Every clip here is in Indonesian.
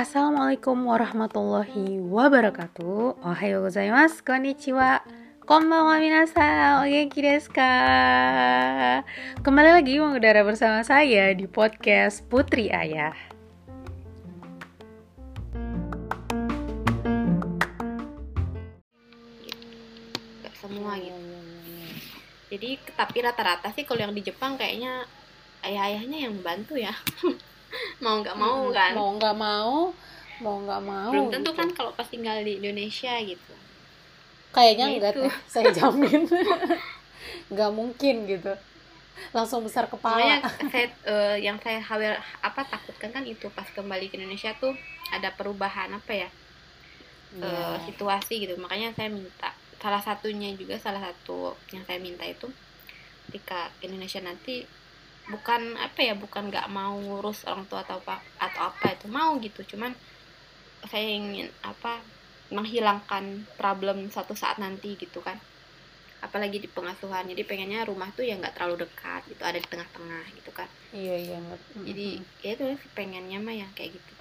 Assalamualaikum warahmatullahi wabarakatuh. Ohayo gozaimasu, konnichiwa. Konbanwa minasan, o genki desu ka? Kembali lagi mengudara bersama saya di podcast Putri Ayah. Semua gitu jadi tapi rata-rata sih kalau yang di Jepang kayaknya ayah-ayahnya yang bantu ya mau nggak mau Hmm, kan Mau nggak mau, mau nggak mau. belum tentu gitu. kan kalau pas tinggal di Indonesia gitu Kayaknya Gitu. enggak teh, saya jamin. Nggak mungkin gitu. Langsung besar makanya kepala. saya eh, yang saya khawatir apa takutkan kan itu pas kembali ke Indonesia tuh ada perubahan apa ya Iya. eh, situasi gitu makanya saya minta salah satunya juga salah satu yang saya minta itu ketika ke Indonesia nanti bukan apa ya bukan nggak mau ngurus orang tua atau apa atau apa itu mau gitu. Cuman saya ingin apa menghilangkan problem suatu saat nanti gitu kan. Apalagi di pengasuhan jadi pengennya rumah tuh ya nggak terlalu dekat gitu ada di tengah-tengah gitu kan. Iya, iya. jadi ya itu pengennya mah yang kayak gitu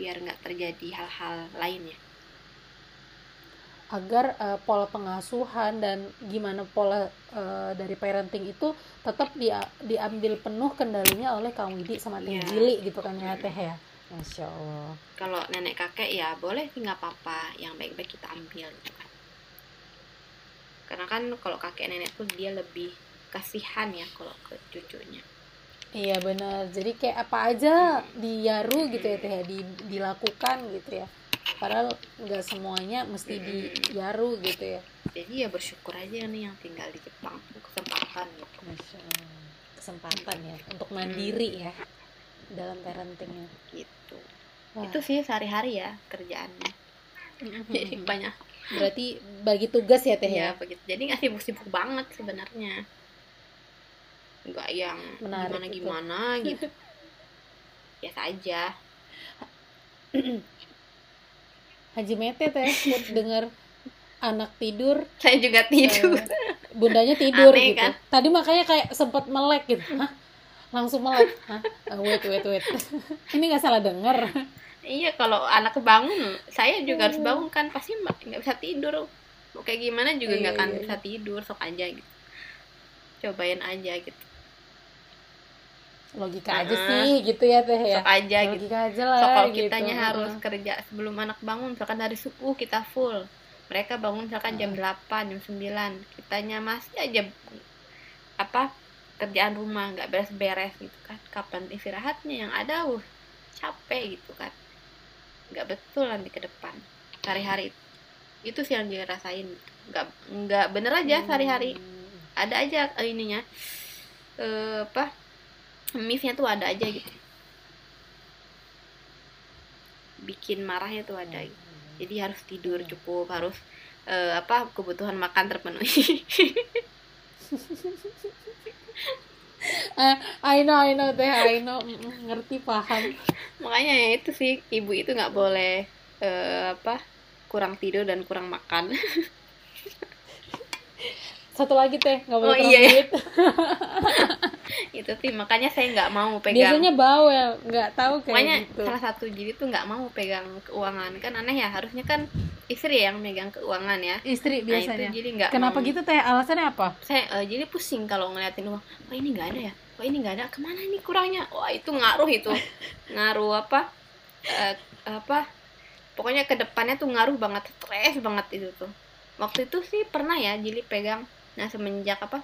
biar nggak terjadi hal-hal lainnya agar eh, pola pengasuhan dan gimana pola eh, dari parenting itu tetap dia diambil penuh kendalinya oleh Kang Widi sama Teh Iya. Jili gitu kan ya Teh ya. Masya Allah. kalau nenek kakek ya boleh sih nggak apa-apa yang baik-baik kita ambil gitu kan karena kan kalau kakek nenek tuh dia lebih kasihan ya kalau ke cucunya Iya benar. Jadi kayak apa aja diyaru gitu ya Teh ya, di- dilakukan gitu ya. Padahal nggak semuanya mesti diyaru gitu ya. jadi ya bersyukur aja nih yang tinggal di Jepang kesempatan gitu Masya Allah. Kesempatan ya untuk mandiri ya dalam parentingnya. gitu Wah. itu sih sehari-hari ya kerjaannya jadi banyak Berarti bagi tugas ya Teh ya. ya begitu jadi nggak sibuk-sibuk banget sebenarnya nggak yang Menarik itu. gimana-gimana gitu biasa aja Haji Mete teh denger anak tidur, saya juga tidur eh, bundanya tidur Aneh, gitu. kan? Tadi makanya kayak sempat melek gitu. Hah? Langsung melek. Hah? Eh, wait, wait, wait. Ini nggak salah denger. Iya kalau anak bangun, saya juga harus bangun kan pasti nggak bisa tidur. Mau kayak gimana juga Iya, nggak akan iya, bisa tidur, sok aja gitu. Cobain aja gitu, Logika aja Ah. sih gitu ya teh ya. sok aja gitu. Logika aja lah. So kalau gitu. kitanya harus kerja sebelum anak bangun, misalkan dari subuh kita full. Mereka bangun misalkan jam 8, jam 9. Kitanya masih aja apa kerjaan rumah nggak beres-beres gitu kan. Kapan istirahatnya yang ada uh capek gitu kan. nggak betul nanti ke depan sehari-hari itu sih yang dirasain nggak nggak bener aja sehari-hari Hmm. ada aja eh, ininya eh, apa missnya tuh ada aja gitu bikin marahnya tuh ada gitu. jadi harus tidur cukup harus eh, apa kebutuhan makan terpenuhi Eh, I know, I know teh, I know. Mm-mm, Ngerti paham. makanya ya itu sih ibu itu nggak boleh eh, apa kurang tidur dan kurang makan Satu lagi teh, nggak boleh Oh, kurang iya, iya. duit. itu sih makanya saya nggak mau pegang Biasanya bawel, nggak tahu kayak Makanya gitu. salah satu jadi tuh nggak mau pegang keuangan kan aneh ya harusnya kan istri ya yang megang keuangan ya. Istri Nah biasanya. itu jadi nggak. Kenapa mau. gitu teh? Alasannya apa? Saya eh, jadi pusing kalau ngeliatin uang. Wah ini nggak ada ya. Wah ini nggak ada. Ke mana nih kurangnya? Wah itu ngaruh itu. ngaruh apa? Eh, apa? Pokoknya ke depannya tuh ngaruh banget stres banget itu tuh. Waktu itu sih pernah ya jadi pegang. Nah semenjak apa?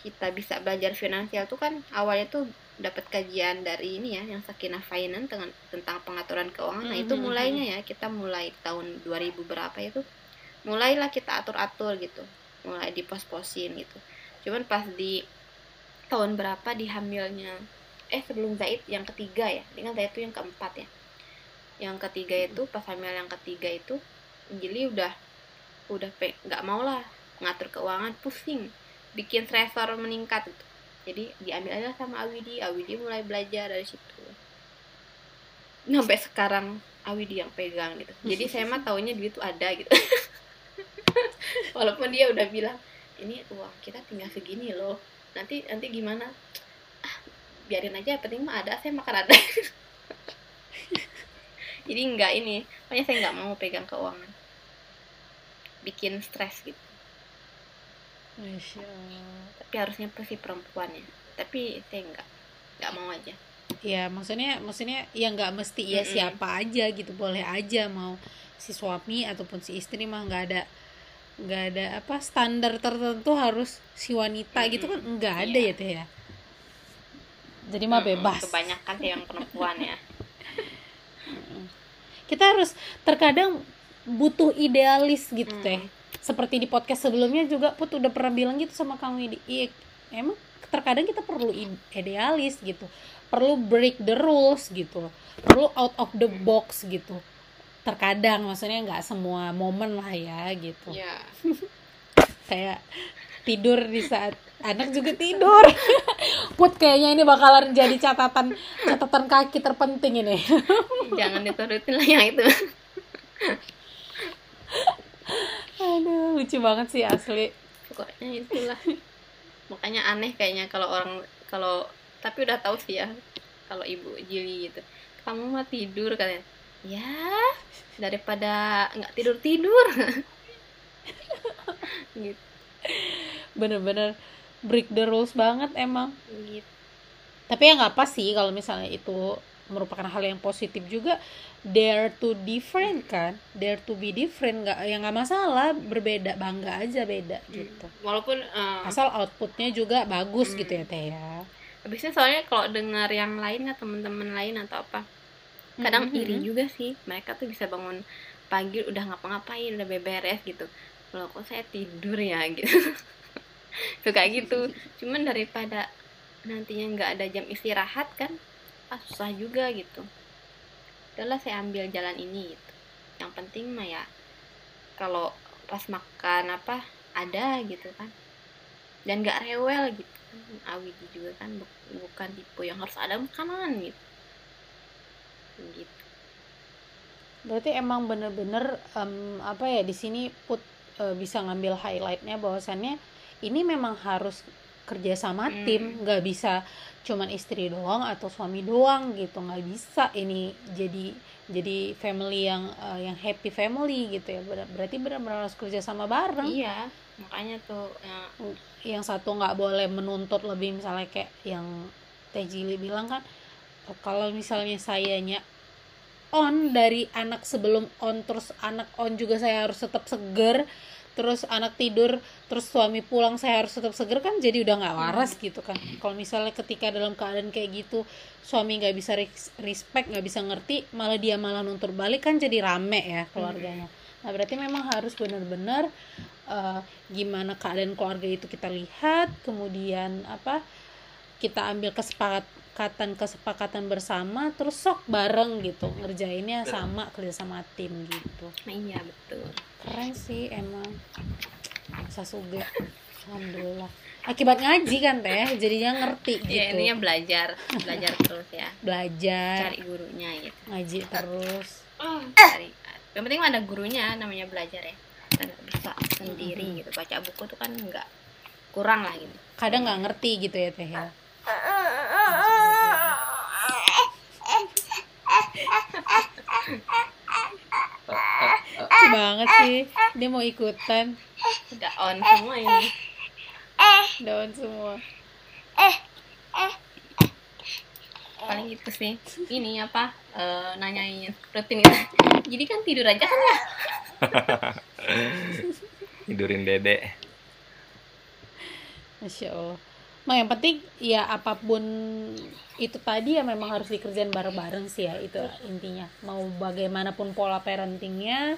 Kita bisa belajar finansial tuh kan awalnya tuh dapat kajian dari ini ya yang Sakinah Finance tentang pengaturan keuangan. Nah, itu mulainya ya kita mulai tahun 2000 berapa itu mulailah kita atur-atur gitu. Mulai dipos-posin gitu. Cuman pas di tahun berapa di hamilnya eh sebelum Zaid yang ketiga ya. Dengan Zaid itu yang keempat ya. Yang ketiga itu pas hamil yang ketiga itu Jili udah udah nggak mau lah ngatur keuangan pusing bikin stresor meningkat gitu. Jadi diambil aja sama Awidi. Awidi mulai belajar dari situ. Sampai sekarang Awidi yang pegang gitu. Jadi saya mah taunya duit tuh ada gitu. Walaupun dia udah bilang ini uang kita tinggal segini loh. Nanti nanti gimana? Ah, biarin aja penting mah ada saya makan ada. Jadi nggak ini. Pokoknya saya nggak mau pegang keuangan. Bikin stres gitu Masya Allah. tapi harusnya pasti perempuan ya. Tapi saya nggak nggak mau aja. Ya maksudnya maksudnya ya nggak mesti ya Mm-mm. siapa aja gitu boleh aja mau si suami ataupun si istri mah nggak ada nggak ada apa standar tertentu harus si wanita gitu kan nggak ada Iya. ya teh ya. Jadi mah bebas. Kebanyakan sih yang perempuan ya. Kita harus terkadang butuh idealis gitu Mm. teh seperti di podcast sebelumnya juga put udah pernah bilang gitu sama kamu ini iya emang terkadang kita perlu id- idealis gitu. Perlu break the rules gitu. Perlu out of the box gitu. Terkadang maksudnya nggak semua momen lah ya gitu. Ya kayak tidur di saat anak juga tidur. Put kayaknya ini bakalan jadi catatan catatan kaki terpenting ini. Jangan diturutin lah yang itu aduh lucu banget sih asli. Pokoknya itulah. Makanya aneh kayaknya kalau orang kalau tapi udah tahu sih ya kalau ibu Jili gitu kamu mah tidur katanya. Ya daripada nggak tidur tidur. Gitu. Bener-bener break the rules banget emang. Gitu. Tapi ya nggak apa sih kalau misalnya itu merupakan hal yang positif juga. Dare to different kan? Dare to be different nggak ya nggak masalah. Berbeda bangga aja beda gitu. Walaupun eh, asal outputnya juga bagus Hmm. gitu ya teh ya. Habisnya soalnya kalau dengar yang lain kan teman-teman lain atau apa kadang Mhm. iri juga sih. Mereka tuh bisa bangun pagi udah ngapa-ngapain udah beberes gitu. Kalau kok saya tidur ya gitu. Suka gitu. Cuman daripada nantinya nggak ada jam istirahat kan ah susah juga gitu. Udahlah saya ambil jalan ini gitu. Yang penting mah ya kalau pas makan apa ada gitu kan. Dan nggak rewel gitu. Awidi juga kan bu- bukan tipe yang harus ada makanan gitu. Gitu. Berarti emang bener-bener em, apa ya di sini put eh, bisa ngambil highlightnya bahwasannya ini memang harus kerja sama Hmm. tim nggak bisa cuman istri doang atau suami doang gitu nggak bisa ini jadi jadi family yang eh, yang happy family gitu ya. Ber- berarti benar-benar harus kerja sama bareng. Iya makanya tuh ya, yang satu nggak boleh menuntut lebih misalnya kayak yang Teh Jili bilang kan "Oh, kalau misalnya sayanya on dari anak sebelum on terus anak on juga saya harus tetap seger terus anak tidur terus suami pulang saya harus tetap seger kan jadi udah nggak waras gitu kan. Kalau misalnya ketika dalam keadaan kayak gitu suami nggak bisa res- respect nggak bisa ngerti malah dia malah nuntut balik kan jadi rame ya keluarganya. Nah berarti memang harus benar-benar eh, gimana keadaan keluarga itu kita lihat kemudian apa kita ambil kesepakatan kesepakatan bersama terus sok bareng gitu. Ngerjainnya sama kerja sama tim gitu. Nah, iya betul. Keren sih emang. Sasuga alhamdulillah. Akibat ngaji kan teh? Jadinya ngerti gitu. ya intinya belajar. Belajar terus ya. Belajar. Cari gurunya gitu. Ngaji terus. Cari. Yang penting ada gurunya namanya belajar ya. Kita nggak bisa sendiri gitu. Baca buku tuh kan nggak kurang lah gitu. Kadang nggak ngerti gitu ya teh ya Lucu banget sih. Dia mau ikutan. Udah on semua ini. Daun semua. Paling gitu sih. Ini apa? Eh, nanyain rutinitas jadi kan tidur aja kan ya? Tidurin dede. Masya Allah. Nah yang penting ya apa pun itu tadi ya memang harus dikerjain bareng-bareng sih ya itu intinya. Mau bagaimanapun pola parentingnya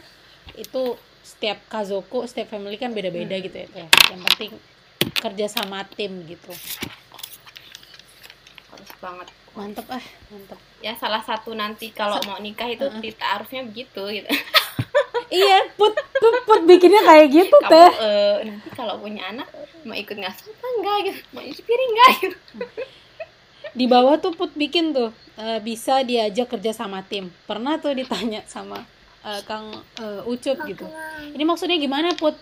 itu setiap kazoku, setiap family kan beda-beda gitu ya. Teh. Yang penting kerja sama tim gitu. harus banget Mantep ah, mantep. ya salah satu nanti kalau mau nikah itu kita harusnya begitu gitu iya, put, put, put bikinnya kayak gitu kamu teh. eh, nanti kalau punya anak mau ikut ngasuh apa enggak gitu. Mau nyuci piring enggak gitu. Di bawah tuh put bikin tuh eh, bisa diajak kerja sama tim. Pernah tuh ditanya sama eh, Kang eh, Ucup gitu. Ini maksudnya gimana put?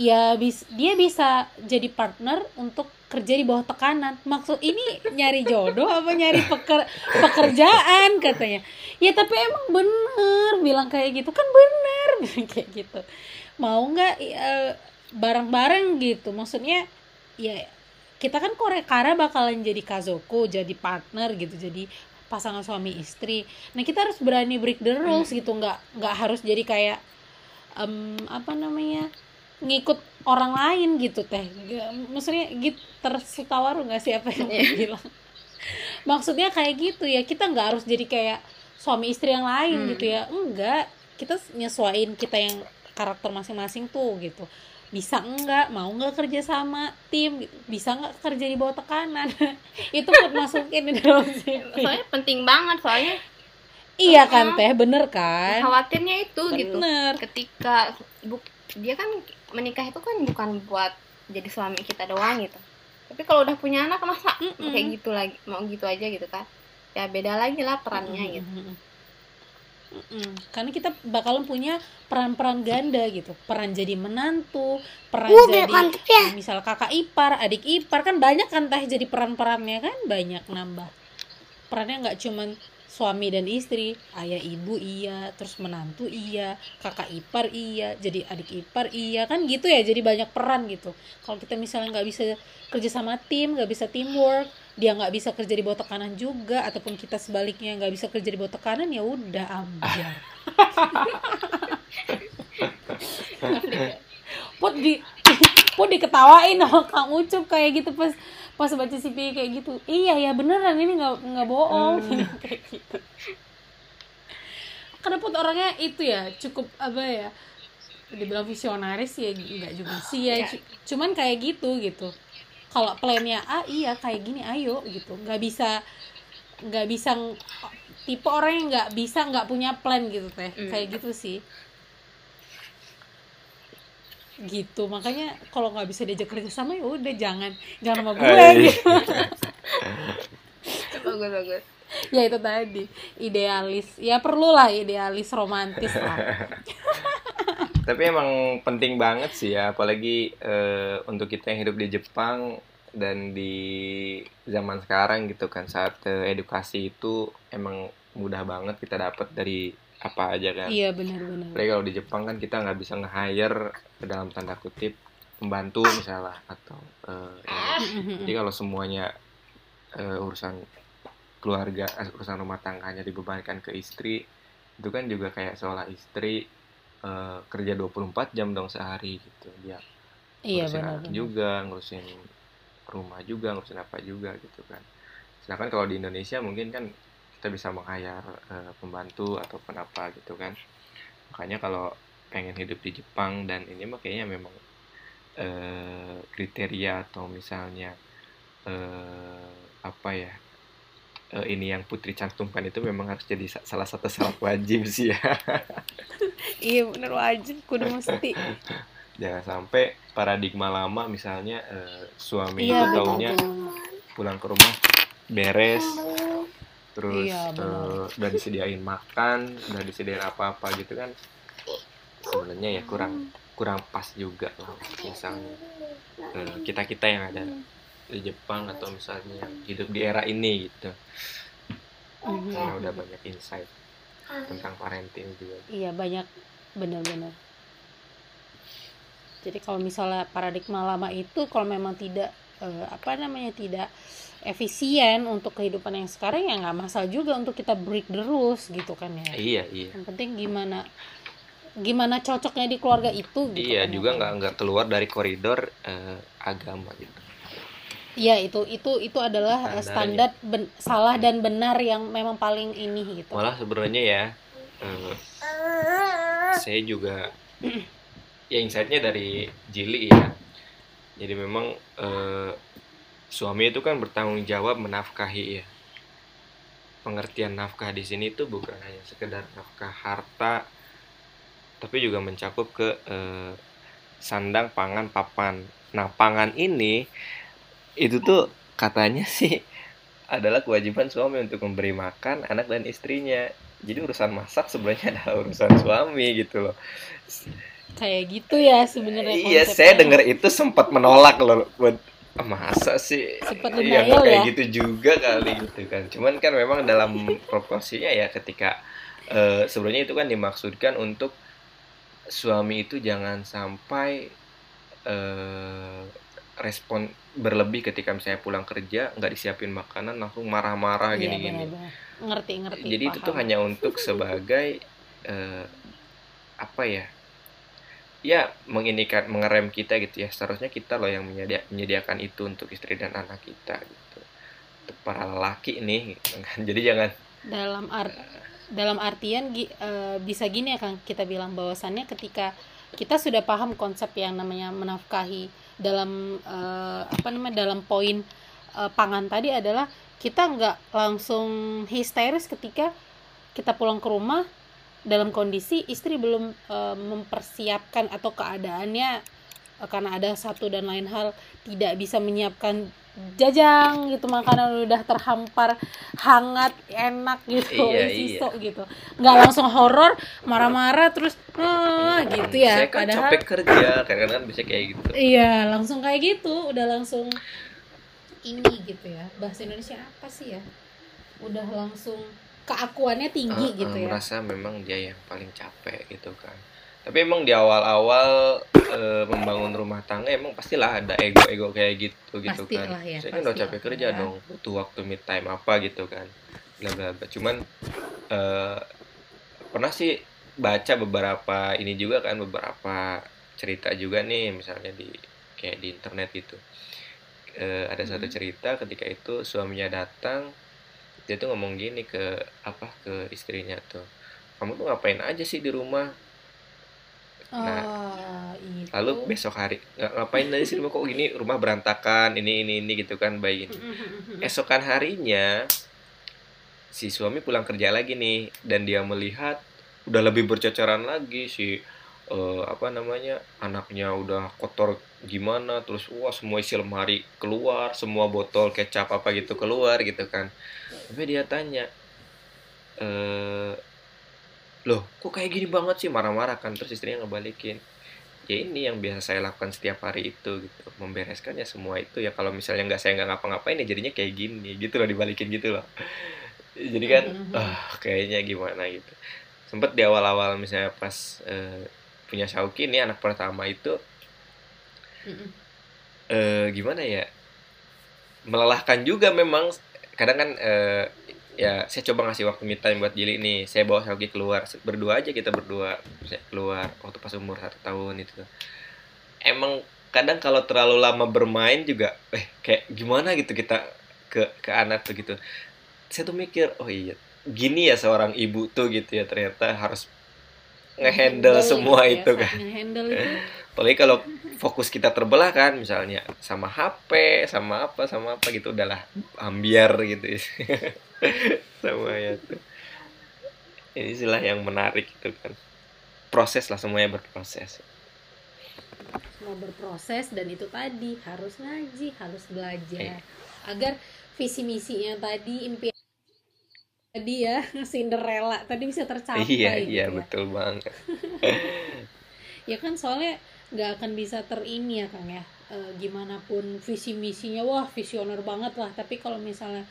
ya bis dia bisa jadi partner untuk kerja di bawah tekanan. Maksud ini nyari jodoh apa nyari peker, pekerjaan katanya. Ya tapi emang bener bilang kayak gitu. Kan bener kayak gitu. Mau nggak eh, bareng-bareng gitu. Maksudnya ya kita kan Korekara bakalan jadi kazoko jadi partner gitu jadi pasangan suami istri. Nah kita harus berani break the rules gitu nggak nggak harus jadi kayak em, apa namanya ngikut orang lain gitu teh. Maksudnya gitu tersutawaru nggak sih apa yang Iya. bilang? Maksudnya kayak gitu ya kita nggak harus jadi kayak suami istri yang lain Hmm. gitu ya. Enggak kita nyesuaiin kita yang karakter masing-masing tuh gitu bisa enggak mau enggak kerja sama tim? Gitu. bisa enggak kerja di bawah tekanan? Itu buat masukin di dalam CV soalnya penting banget soalnya iya kan teh? Bener kan? khawatirnya itu gitu. Bener. Ketika bu, dia kan menikah itu kan bukan buat jadi suami kita doang gitu. Tapi kalau udah punya anak masa Mm-mm. kayak gitu lagi mau gitu aja gitu kan? Ya beda lagi lah perannya gitu Mm-mm. Karena kita bakalan punya peran-peran ganda gitu, peran jadi menantu, peran Uh, jadi mantep ya. misal kakak ipar, adik ipar kan banyak kan teh jadi peran-perannya kan banyak nambah. Perannya nggak cuman suami dan istri, ayah ibu iya, terus menantu iya, kakak ipar iya, jadi adik ipar iya kan gitu ya, jadi banyak peran gitu. Kalau kita misalnya nggak bisa kerja sama tim, nggak bisa teamwork, dia nggak bisa kerja di bawah tekanan juga, ataupun kita sebaliknya nggak bisa kerja di bawah tekanan ya udah ambiar. Pot di Pot diketawain sama Kang Ucup kayak gitu pas pas baca CV kayak gitu. Iya ya beneran ini nggak nggak bohong kayak gitu. Karena Pot orangnya itu ya cukup apa ya dibilang visionaris ya nggak juga sih ya. Cu- cuman kayak gitu gitu kalau plannya A iya kayak gini ayo gitu. Nggak bisa nggak bisa tipe orang yang nggak bisa nggak punya plan gitu teh. Hmm. kayak gitu sih. Gitu makanya kalau nggak bisa diajak kerja sama ya udah jangan jangan sama gue. Gitu bagus bagus. Ya itu tadi idealis. Ya perlulah idealis romantis lah Tapi emang penting banget sih ya, apalagi eh, untuk kita yang hidup di Jepang dan di zaman sekarang gitu kan saat eh, edukasi itu emang mudah banget kita dapat dari apa aja kan. iya benar-benar Apalagi kalau di Jepang kan kita nggak bisa nge-hire dalam tanda kutip pembantu misalnya atau eh, ini. Jadi kalau semuanya eh, urusan keluarga, urusan rumah tangganya dibebankan ke istri, itu kan juga kayak seolah istri eh, kerja 24 jam dong sehari gitu. Dia iya ngurusin anak benar-benar juga, ngurusin rumah juga, ngurusin apa juga gitu kan. Sedangkan kalau di Indonesia mungkin kan kita bisa menghayar eh, pembantu ataupun apa gitu kan. Makanya kalau pengen hidup di Jepang dan ini mah kayaknya memang eh, kriteria atau misalnya eh, apa ya eh, ini yang Putri cantumkan itu memang harus jadi sa- salah satu syarat wajib sih ya. iya benar wajib kudu mesti. Jangan sampai paradigma lama misalnya eh, suami iya itu taunya pulang ke rumah beres terus Iya, eh, udah disediain makan udah disediain apa-apa gitu kan sebenarnya ya kurang kurang pas juga lah misalnya. Kita kita yang ada di Jepang atau misalnya hidup di era ini gitu Mhm. karena udah banyak insight tentang parenting juga Iya banyak benar-benar. Jadi kalau misalnya paradigma lama itu kalau memang tidak eh, apa namanya tidak efisien untuk kehidupan yang sekarang ya nggak masalah juga untuk kita break the rules gitu kan ya. iya iya Yang penting gimana gimana cocoknya di keluarga itu gitu. iya kan, juga ya. nggak nggak keluar dari koridor eh, agama gitu Iya itu itu itu adalah eh, Standarnya. standar ben- salah dan benar yang memang paling ini gitu. malah sebenarnya ya eh, saya juga ya insightnya dari Jili ya jadi memang eh, suami itu kan bertanggung jawab menafkahi ya pengertian nafkah di sini tuh bukan hanya sekedar nafkah harta tapi juga mencakup ke eh, sandang pangan papan nah pangan ini itu tuh katanya sih adalah kewajiban suami untuk memberi makan anak dan istrinya. Jadi urusan masak sebenarnya adalah urusan suami gitu loh. kayak gitu ya sebenarnya iya saya dengar itu sempat menolak loh buat "Ah, masa sih Sempat ya nggak kayak ya? gitu juga kali gitu kan cuman kan memang dalam proporsinya ya ketika eh, sebenarnya itu kan dimaksudkan untuk suami itu jangan sampai eh, respon berlebih ketika misalnya pulang kerja nggak disiapin makanan langsung marah-marah Iya, gini-gini. benar-benar. ngerti ngerti jadi itu tuh paham. hanya untuk sebagai eh, apa ya ya menginikan mengerem kita gitu ya. Seharusnya kita loh yang menyedia- menyediakan itu untuk istri dan anak kita gitu. Untuk para lelaki nih gitu kan. Jadi jangan dalam art dalam artian eh, bisa gini ya Kang. Kita bilang bahwasannya ketika kita sudah paham konsep yang namanya menafkahi dalam eh, apa namanya dalam poin eh, pangan tadi adalah kita nggak langsung histeris ketika kita pulang ke rumah dalam kondisi istri belum eh, mempersiapkan atau keadaannya eh, karena ada satu dan lain hal tidak bisa menyiapkan jajang gitu makanan udah terhampar hangat enak gitu Iya, siso gitu. Nggak langsung horor marah-marah terus ah gitu ya. saya kan padahal capek kerja kadang-kadang kan bisa kayak gitu. Iya langsung kayak gitu udah langsung ini gitu ya. Bahasa Indonesia apa sih ya? Udah langsung keakuannya tinggi eh, gitu ya. merasa memang dia yang paling capek gitu kan tapi emang di awal-awal eh, membangun rumah tangga emang pastilah ada ego-ego kayak gitu gitu kan. Pastilah ya, saya kan udah capek kerja ya. dong butuh waktu mid time apa gitu kan. Bla bla bla. Cuman eh, pernah sih baca beberapa ini juga kan beberapa cerita juga nih misalnya di kayak di internet gitu. Eh, ada satu Hmm. cerita ketika itu suaminya datang dia tuh ngomong gini ke apa ke istrinya tuh. Kamu tuh ngapain aja sih di rumah Ah, itu. lalu besok hari "Nggak- ngapain aja sih? Rumah kok gini? Rumah berantakan ini ini ini gitu kan bayi ini. Esokan harinya si suami pulang kerja lagi nih dan dia melihat udah lebih bercocoran lagi si eh, apa namanya anaknya udah kotor gimana terus wah semua isi lemari keluar semua botol kecap apa gitu keluar gitu kan. Tapi dia tanya eh loh kok kayak gini banget sih? Marah-marah kan terus istrinya ngebalikin. Ya ini yang biasa saya lakukan setiap hari itu gitu. Membereskan ya semua itu ya. Kalau misalnya nggak saya nggak ngapa-ngapain ya jadinya kayak gini gitu loh dibalikin gitu loh. Jadi kan Mhm. ah kayaknya gimana gitu. Sempet di awal-awal misalnya pas eh, punya Shauki nih anak pertama itu eh gimana ya? Melelahkan juga memang. Kadang kan eh, ya saya coba ngasih waktu me time buat Jili nih. Saya bawa Shauki keluar. Berdua aja kita berdua. Saya keluar waktu pas umur satu tahun itu. Emang kadang kalau terlalu lama bermain juga eh kayak gimana gitu kita ke ke anak tuh gitu. Saya tuh mikir oh iya gini ya seorang ibu tuh gitu ya. Ternyata harus ngehandle semua gitu itu ya, kan. saat ngehandle itu. Apalagi kalau fokus kita terbelah kan misalnya sama HP sama apa sama apa gitu. Udahlah ambiar gitu sama ya tuh. Ini istilah yang menarik itu kan. Proses lah semuanya berproses. Mau berproses dan itu tadi harus ngaji harus belajar. Iya. agar visi misinya tadi impian tadi ya Cinderella tadi bisa tercapai iya gitu iya ya. betul banget. Ya kan soalnya nggak akan bisa terini ya kang ya. E, gimana pun visi misinya wah visioner banget lah. Tapi kalau misalnya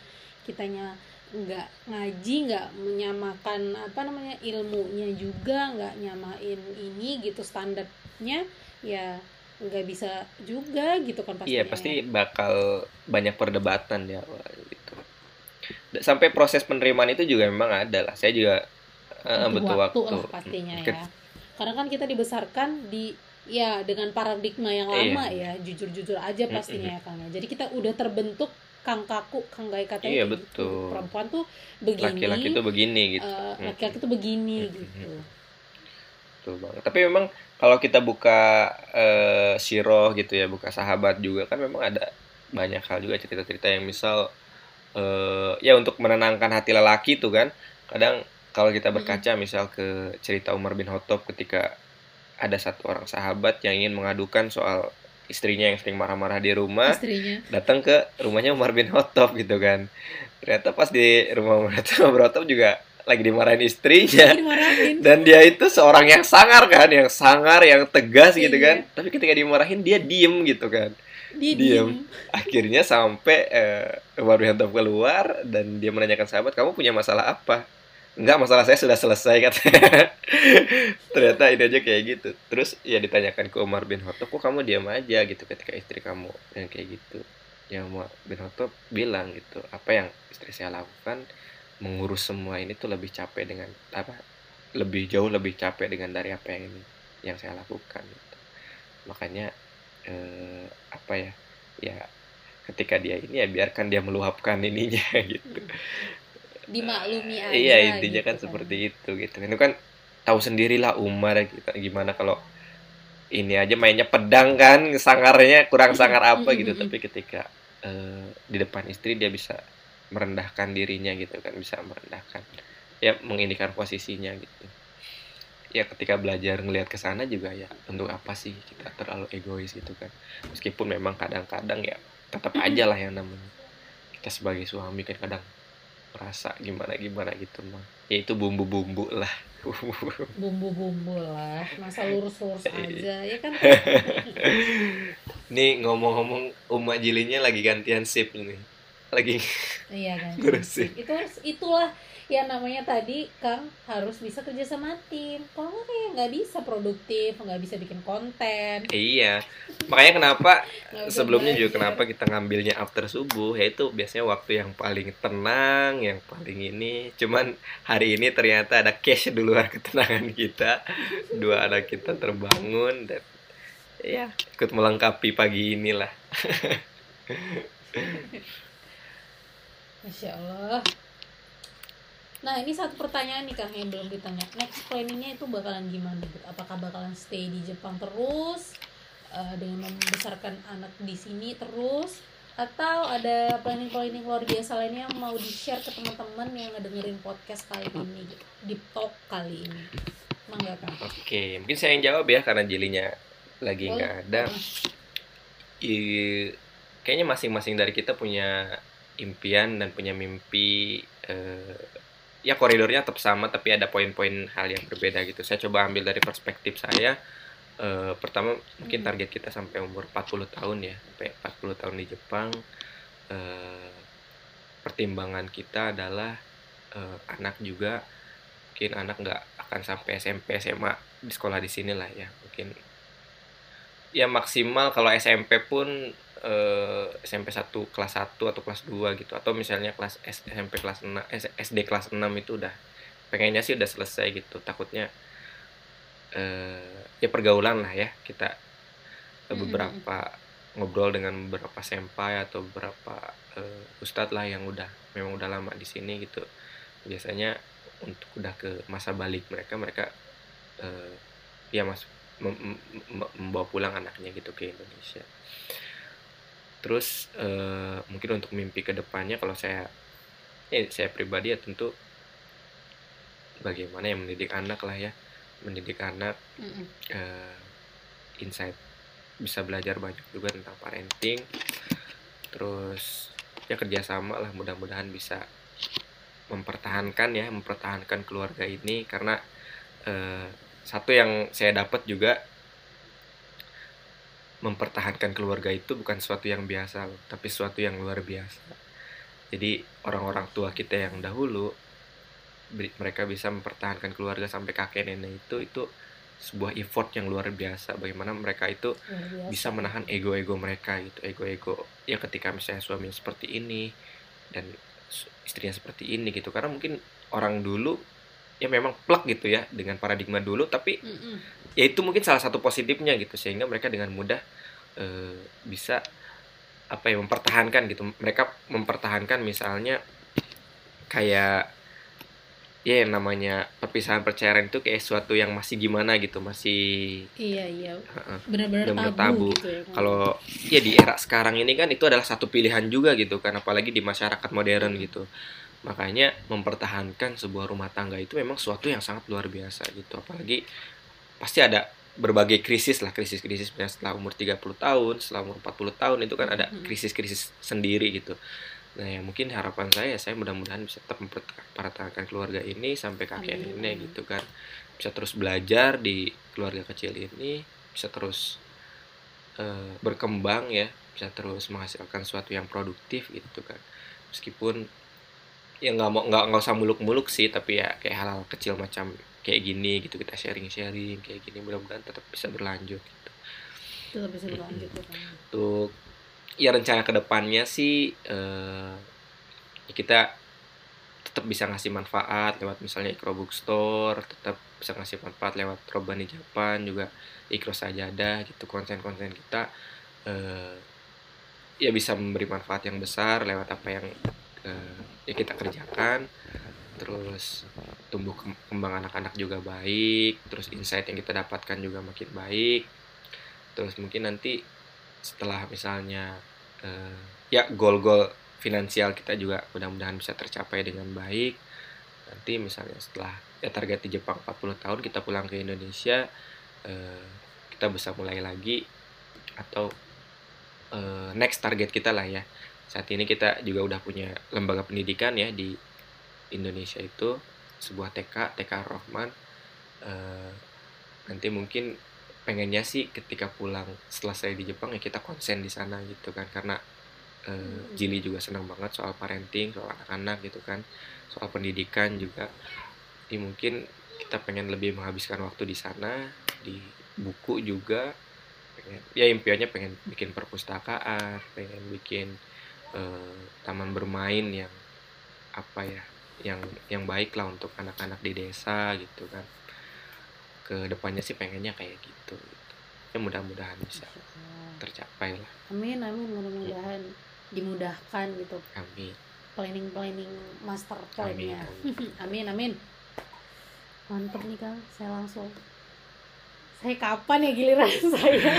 kitanya nggak ngaji nggak menyamakan apa namanya ilmunya juga nggak nyamain ini gitu standarnya ya nggak bisa juga gitu kan pastinya. iya pasti bakal banyak perdebatan awal gitu. Sampai proses penerimaan itu juga memang ada lah. Saya juga eh, butuh butuh waktu, waktu, lah pastinya Ket- ya. karena kan kita dibesarkan di ya dengan paradigma yang Iya. lama ya jujur-jujur aja pastinya ya kang ya. Jadi kita udah terbentuk kang kaku kang gaya katanya Iya, gitu. betul. perempuan tuh begini laki-laki itu begini gitu Mm. laki-laki tuh begini Mm, gitu Betul banget. Tapi memang kalau kita buka eh, siroh gitu ya, buka sahabat juga kan memang ada banyak hal juga cerita-cerita yang misal eh, ya untuk menenangkan hati lelaki tuh kan. Kadang kalau kita berkaca misal ke cerita Umar bin Khattab ketika ada satu orang sahabat yang ingin mengadukan soal istrinya yang sering marah-marah di rumah istrinya datang ke rumahnya Umar bin Khattab gitu kan ternyata pas di rumah Umar bin Khattab juga lagi dimarahin istrinya Dimarahin. dan dia itu seorang yang sangar kan yang sangar yang tegas gitu Iya. kan tapi ketika dimarahin dia diem gitu kan Dia Diem. diem. akhirnya sampai eh, Umar bin Khattab keluar dan dia menanyakan sahabat kamu punya masalah apa enggak masalah saya sudah selesai katanya. Ternyata ini aja kayak gitu. Terus ya ditanyakan ke Umar bin Khattab kok kamu diam aja? Gitu ketika istri kamu yang kayak gitu. Ya Umar bin Khattab bilang gitu apa yang istri saya lakukan mengurus semua ini tuh lebih capek dengan apa lebih jauh lebih capek dengan dari apa yang ini yang saya lakukan. Gitu. makanya eh, apa ya ya ketika dia ini ya biarkan dia meluapkan ininya gitu Dimaklumi aja. iya intinya gitu kan. seperti itu gitu. Itu kan tahu sendirilah Umar kita gimana kalau ini aja mainnya pedang kan sangarnya kurang sangar apa gitu. tapi ketika eh, di depan istri dia bisa merendahkan dirinya gitu kan bisa merendahkan ya mengindikan posisinya gitu. Ya ketika belajar ngelihat ke sana juga ya untuk apa sih kita terlalu egois gitu kan. Meskipun memang kadang-kadang ya tetap aja lah yang namanya. Kita sebagai suami kan kadang merasa gimana gimana gitu mah ya itu bumbu-bumbu lah Bumbu-bumbu lah. Masa lurus-lurus Iya. aja. Ya kan? nih ngomong-ngomong umat jilinya lagi gantian sip nih lagi Iya kan. Ngurusin. Itu harus itulah yang namanya tadi Kang harus bisa kerja sama tim. Kalau nggak kayak nggak bisa produktif, nggak bisa bikin konten. iya makanya kenapa sebelumnya juga kenapa kita ngambilnya after subuh yaitu biasanya waktu yang paling tenang yang paling ini cuman hari ini ternyata ada cash di luar ketenangan kita dua anak kita terbangun dan ya ikut melengkapi pagi inilah Masya Allah. Nah ini satu pertanyaan nih Kang yang belum ditanya. Next planningnya itu bakalan gimana? Apakah bakalan stay di Jepang terus eh, dengan membesarkan anak di sini terus? Atau ada planning-planning luar biasa lainnya yang mau di-share ke teman-teman yang ngedengerin podcast kali ini gitu? Deep Talk kali ini. Emang gak Kang? oke mungkin saya yang jawab ya karena jilinya lagi nggak ada I- kayaknya masing-masing dari kita punya impian dan punya mimpi eh, ya koridornya tetap sama tapi ada poin-poin hal yang berbeda gitu saya coba ambil dari perspektif saya Eh, pertama mungkin Hmm. target kita sampai umur 40 tahun ya sampai 40 tahun di Jepang Eh, pertimbangan kita adalah eh, anak juga mungkin anak nggak akan sampai SMP SMA di sekolah di sini lah ya mungkin ya maksimal kalau SMP pun eh, SMP 1 kelas 1 atau kelas 2 gitu. Atau misalnya kelas S- SMP kelas 6 S- SD kelas 6 itu udah pengennya sih udah selesai gitu. Takutnya eh, ya pergaulan lah ya kita eh, Mm-mm. beberapa ngobrol dengan beberapa senpai atau beberapa eh, ustadz lah yang udah memang udah lama di sini gitu. Biasanya untuk udah ke masa balik mereka mereka eh, ya mas mem- mem- mem- membawa pulang anaknya gitu ke Indonesia terus eh, mungkin untuk mimpi ke depannya kalau saya ya saya pribadi ya tentu bagaimana yang mendidik anak lah ya. Mendidik anak eh, insight. Bisa belajar banyak juga tentang parenting. Terus ya kerjasama lah mudah-mudahan bisa mempertahankan ya mempertahankan keluarga ini. Karena eh, satu yang saya dapat juga mempertahankan keluarga itu bukan sesuatu yang biasa loh tapi sesuatu yang luar biasa. Jadi orang-orang tua kita yang dahulu mereka bisa mempertahankan keluarga sampai kakek nenek itu itu sebuah effort yang luar biasa. Bagaimana mereka itu bisa menahan ego-ego mereka gitu. Ego-ego ya ketika misalnya suaminya seperti ini dan istrinya seperti ini gitu. Karena mungkin orang dulu ya memang plek gitu ya dengan paradigma dulu tapi Mm-mm. ya itu mungkin salah satu positifnya gitu sehingga mereka dengan mudah eh, bisa apa ya mempertahankan gitu mereka mempertahankan misalnya kayak ya yang namanya perpisahan perceraian itu kayak sesuatu yang masih gimana gitu masih Iya iya. Benar-benar tabu, tabu. gitu ya. kalau ya di era sekarang ini kan itu adalah satu pilihan juga gitu kan apalagi di masyarakat modern gitu makanya mempertahankan sebuah rumah tangga itu memang sesuatu yang sangat luar biasa gitu. Apalagi pasti ada berbagai krisis lah krisis-krisis. Setelah umur 30 tahun setelah umur 40 tahun itu kan ada krisis-krisis sendiri gitu. Nah ya mungkin harapan saya saya mudah-mudahan bisa tetap mempertahankan keluarga ini sampai kakek Amin, nenek gitu kan. Bisa terus belajar di keluarga kecil ini bisa terus eh, berkembang ya. Bisa terus menghasilkan sesuatu yang produktif gitu kan. Meskipun ya nggak mau nggak nggak usah muluk-muluk sih tapi ya kayak hal-hal kecil macam kayak gini gitu kita sharing-sharing kayak gini mudah-mudahan tetap bisa berlanjut gitu. Tetap bisa berlanjut ya, Kang. untuk ya rencana ke depannya sih eh, ya kita tetap bisa ngasih manfaat lewat misalnya Ikro Bookstore tetap bisa ngasih manfaat lewat Robani Japan juga Ikro Sajadah gitu konten-konten kita eh, ya bisa memberi manfaat yang besar lewat apa yang eh, ya kita kerjakan. Terus tumbuh kem- kembang anak-anak juga baik terus insight yang kita dapatkan juga makin baik. Terus mungkin nanti setelah misalnya eh, ya goal-goal finansial kita juga mudah-mudahan bisa tercapai dengan baik. Nanti misalnya setelah ya target di Jepang 40 tahun kita pulang ke Indonesia eh, kita bisa mulai lagi atau eh, next target kita lah ya saat ini kita juga udah punya lembaga pendidikan ya di Indonesia itu sebuah TK TK Rohman. Eh, nanti mungkin pengennya sih ketika pulang setelah saya di Jepang ya kita konsen di sana gitu kan karena eh, Jili juga senang banget soal parenting soal anak-anak gitu kan soal pendidikan juga. Jadi mungkin kita pengen lebih menghabiskan waktu di sana di buku juga. Pengen ya impiannya pengen bikin perpustakaan pengen bikin eh, taman bermain yang apa ya yang yang baik lah untuk anak-anak di desa gitu kan ke depannya sih pengennya kayak gitu, gitu. ya mudah-mudahan bisa tercapai lah Amin amin mudah-mudahan dimudahkan gitu amin planning planning master plan-nya. Amin, amin amin. Mantep nih Kang, saya langsung. Saya kapan ya giliran saya?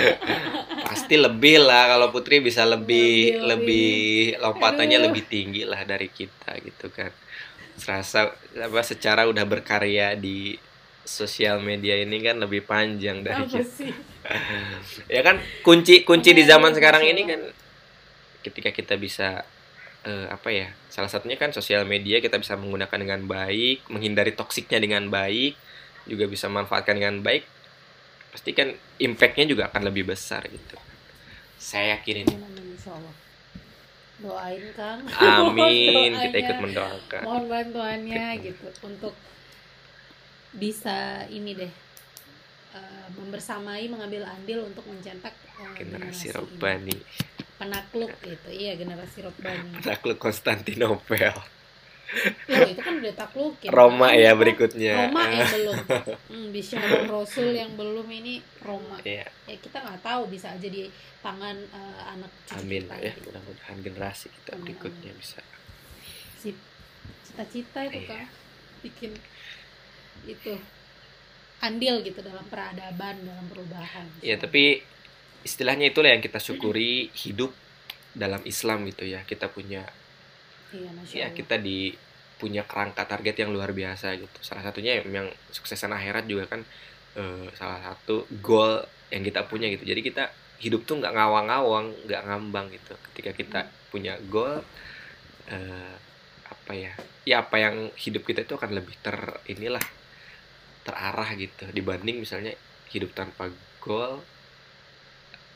pasti lebih lah kalau Putri bisa lebih Lebih, lebih lompatannya Aduh. lebih tinggi lah dari kita gitu kan serasa apa secara udah berkarya di sosial media ini kan lebih panjang dari Apa kita sih? ya kan kunci kunci di Iya, zaman iya, sekarang Masya ini kan ketika kita bisa eh, apa ya salah satunya kan sosial media kita bisa menggunakan dengan baik menghindari toksiknya dengan baik juga bisa manfaatkan dengan baik pasti kan impactnya juga akan lebih besar gitu. Saya yakin ini Amin amin insya Allah. Doain Kang. amin. Kita ikut mendoakan. Mohon bantuannya gitu. Untuk bisa ini deh eh, membersamai mengambil andil untuk mencetak eh, generasi ini. Robani penakluk gitu. Iya generasi Robani takluk Konstantinopel Loh, itu kan udah taklukin Roma Kan? ya berikutnya. Roma yang belum. Hmm, Bisyarul Rasul yang belum ini Roma. Iya, ya kita nggak tahu bisa aja di tangan eh, anak cucu amin. kita ya gitu. mudah-mudahan generasi kita Amin, berikutnya bisa. Sip. cita-cita itu Iya. kan bikin itu andil gitu dalam peradaban dalam perubahan. Ya tapi istilahnya itulah yang kita syukuri hidup dalam Islam gitu ya. Kita punya iya masya ya Allah kita di punya kerangka target yang luar biasa gitu. Salah satunya yang suksesan akhirat juga kan eh, salah satu goal yang kita punya gitu. Jadi kita hidup tuh nggak ngawang-ngawang, nggak ngambang gitu. Ketika kita punya goal eh, apa ya? Ya apa yang hidup kita itu akan lebih ter inilah terarah gitu dibanding misalnya hidup tanpa goal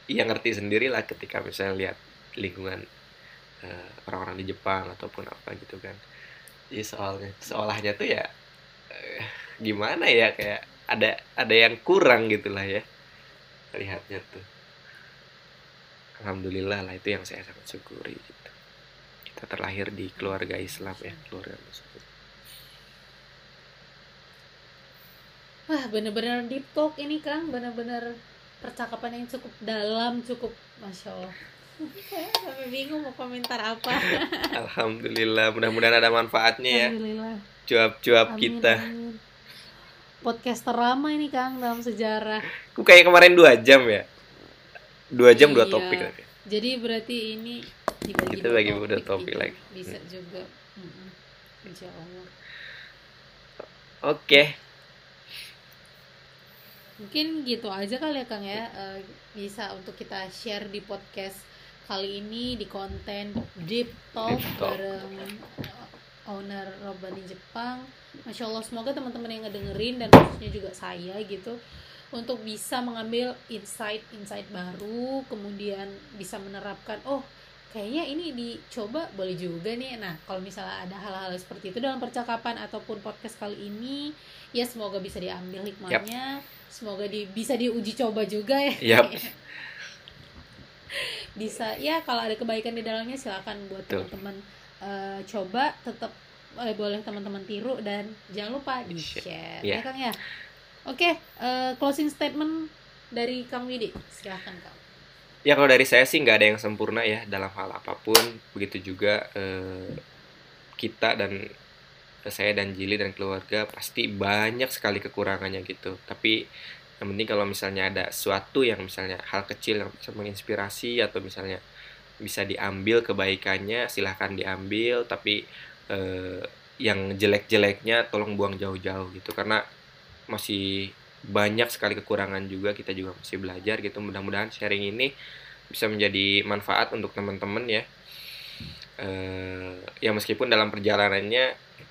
ya ngerti sendiri lah ketika misalnya lihat lingkungan orang-orang di Jepang ataupun apa gitu kan. Jadi soalnya seolahnya tuh ya eh, gimana ya kayak ada ada yang kurang gitulah ya lihatnya tuh. Alhamdulillah lah itu yang saya sangat syukuri gitu. Kita terlahir di keluarga Islam ya keluarga Muslim. Wah bener-bener deep talk ini Kang. Bener-bener percakapan yang cukup dalam cukup masya Allah sampai bingung mau komentar apa. Alhamdulillah mudah-mudahan ada manfaatnya ya. Alhamdulillah. Cuap-cuap kita. amin. podcast terlama ini Kang dalam sejarah. Kok kayak kemarin dua jam ya? Dua jam dua Iya. topik lagi. Jadi berarti ini dibagi Kita bagi dua topik gitu. lagi. bisa juga. Insya Allah. Oke. Mungkin gitu aja kali ya Kang ya. Eh, bisa untuk kita share di podcast kali ini di konten Deep Talk, Deep Talk. bareng uh, owner Robani Jepang. Masya Allah semoga teman-teman yang ngedengerin dan khususnya juga saya gitu untuk bisa mengambil insight-insight baru, kemudian bisa menerapkan oh kayaknya ini dicoba boleh juga nih. Nah kalau misalnya ada hal-hal seperti itu dalam percakapan ataupun podcast kali ini, ya semoga bisa diambil hikmahnya, semoga di, bisa diuji coba juga ya. Yap. bisa ya kalau ada kebaikan di dalamnya silakan buat teman-teman eh, coba tetap eh, boleh teman-teman tiru dan jangan lupa di share Iya. ya Kang ya oke eh, closing statement dari Kang Widi silahkan Kang Ya kalau dari saya sih nggak ada yang sempurna ya dalam hal apa pun. Begitu juga eh, kita dan saya dan Jili dan keluarga pasti banyak sekali kekurangannya gitu. Tapi yang penting kalau misalnya ada sesuatu yang misalnya hal kecil yang bisa menginspirasi atau misalnya bisa diambil kebaikannya silahkan diambil. Tapi eh, yang jelek-jeleknya tolong buang jauh-jauh gitu karena masih banyak sekali kekurangan juga kita juga masih belajar gitu mudah-mudahan sharing ini bisa menjadi manfaat untuk teman-teman ya eh ya meskipun dalam perjalanannya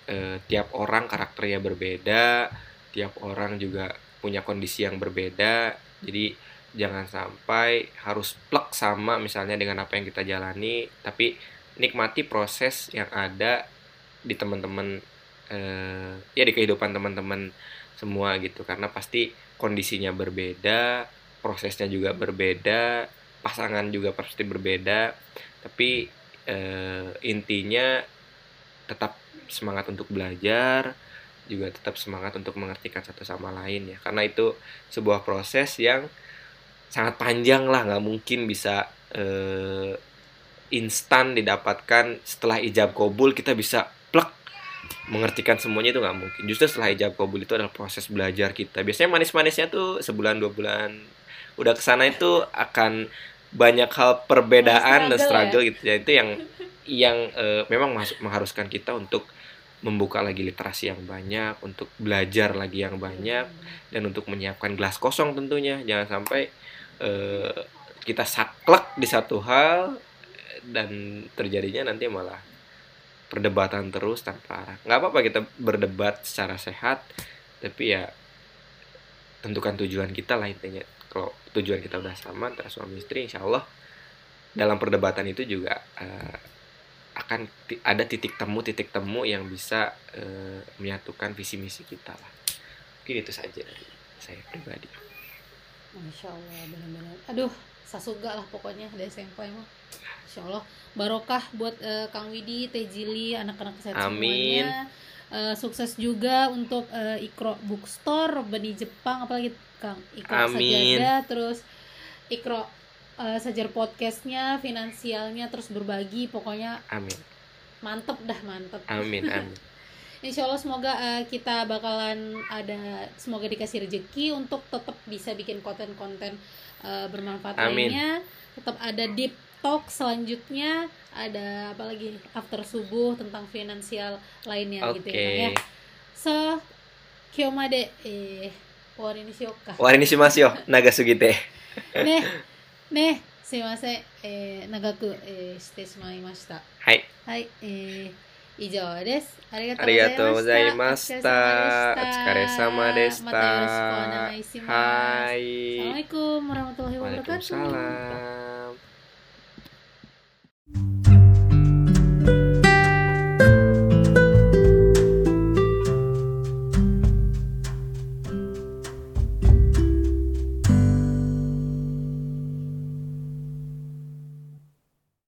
eh, tiap orang karakternya berbeda tiap orang juga punya kondisi yang berbeda jadi jangan sampai harus plek sama misalnya dengan apa yang kita jalani tapi nikmati proses yang ada di teman-teman eh, ya di kehidupan teman-teman semua gitu. Karena pasti kondisinya berbeda prosesnya juga berbeda pasangan juga pasti berbeda tapi eh, intinya tetap semangat untuk belajar juga tetap semangat untuk mengertikan satu sama lain ya. Karena itu sebuah proses yang sangat panjang lah nggak mungkin bisa eh, instan didapatkan setelah ijab kabul kita bisa plek mengertikan semuanya itu nggak mungkin. Justru setelah ijab kabul itu adalah proses belajar kita. Biasanya manis-manisnya tuh sebulan dua bulan udah ke sana itu akan banyak hal perbedaan dan Struggle struggle gitu ya. Itu yang yang eh, memang mas- mengharuskan kita untuk membuka lagi literasi yang banyak untuk belajar lagi yang banyak dan untuk menyiapkan gelas kosong tentunya. Jangan sampai eh, kita saklek di satu hal dan terjadinya nanti malah perdebatan terus tanpa arah. Nggak apa-apa kita berdebat secara sehat tapi ya tentukan tujuan kita lah intinya. Kalau tujuan kita udah sama antara suami istri insya Allah dalam perdebatan itu juga eh, akan ada titik temu titik temu yang bisa eh, menyatukan visi misi kita lah. Mungkin itu saja dari saya pribadi. Masya Allah benar-benar. Aduh sasuga lah pokoknya dari SMP mah. Masya Allah. Barokah buat eh, Kang Widi Teh Jili anak-anak sehat Amin. semuanya Eh, sukses juga untuk eh, Ikro Bookstore Bani Jepang apalagi Kang Ikro Amin. Sajadah terus Ikro uh, sejar podcastnya finansialnya terus berbagi pokoknya amin mantep dah mantep amin amin Insya Allah semoga uh, kita bakalan ada semoga dikasih rezeki untuk tetap bisa bikin konten-konten uh, bermanfaat Amin. lainnya. Tetap ada deep talk selanjutnya ada apalagi after subuh tentang finansial lainnya okay. gitu ya. ya. So kyomade eh warini shioka. Warini shimasyo nagasugite. Nih. ね、すいません、え、長く、え、してしまいました。はい。え、以上です。ありがとうございました。お疲れ様でした。よろしくお願いします。はい。さあ、マイクもらうおはようます。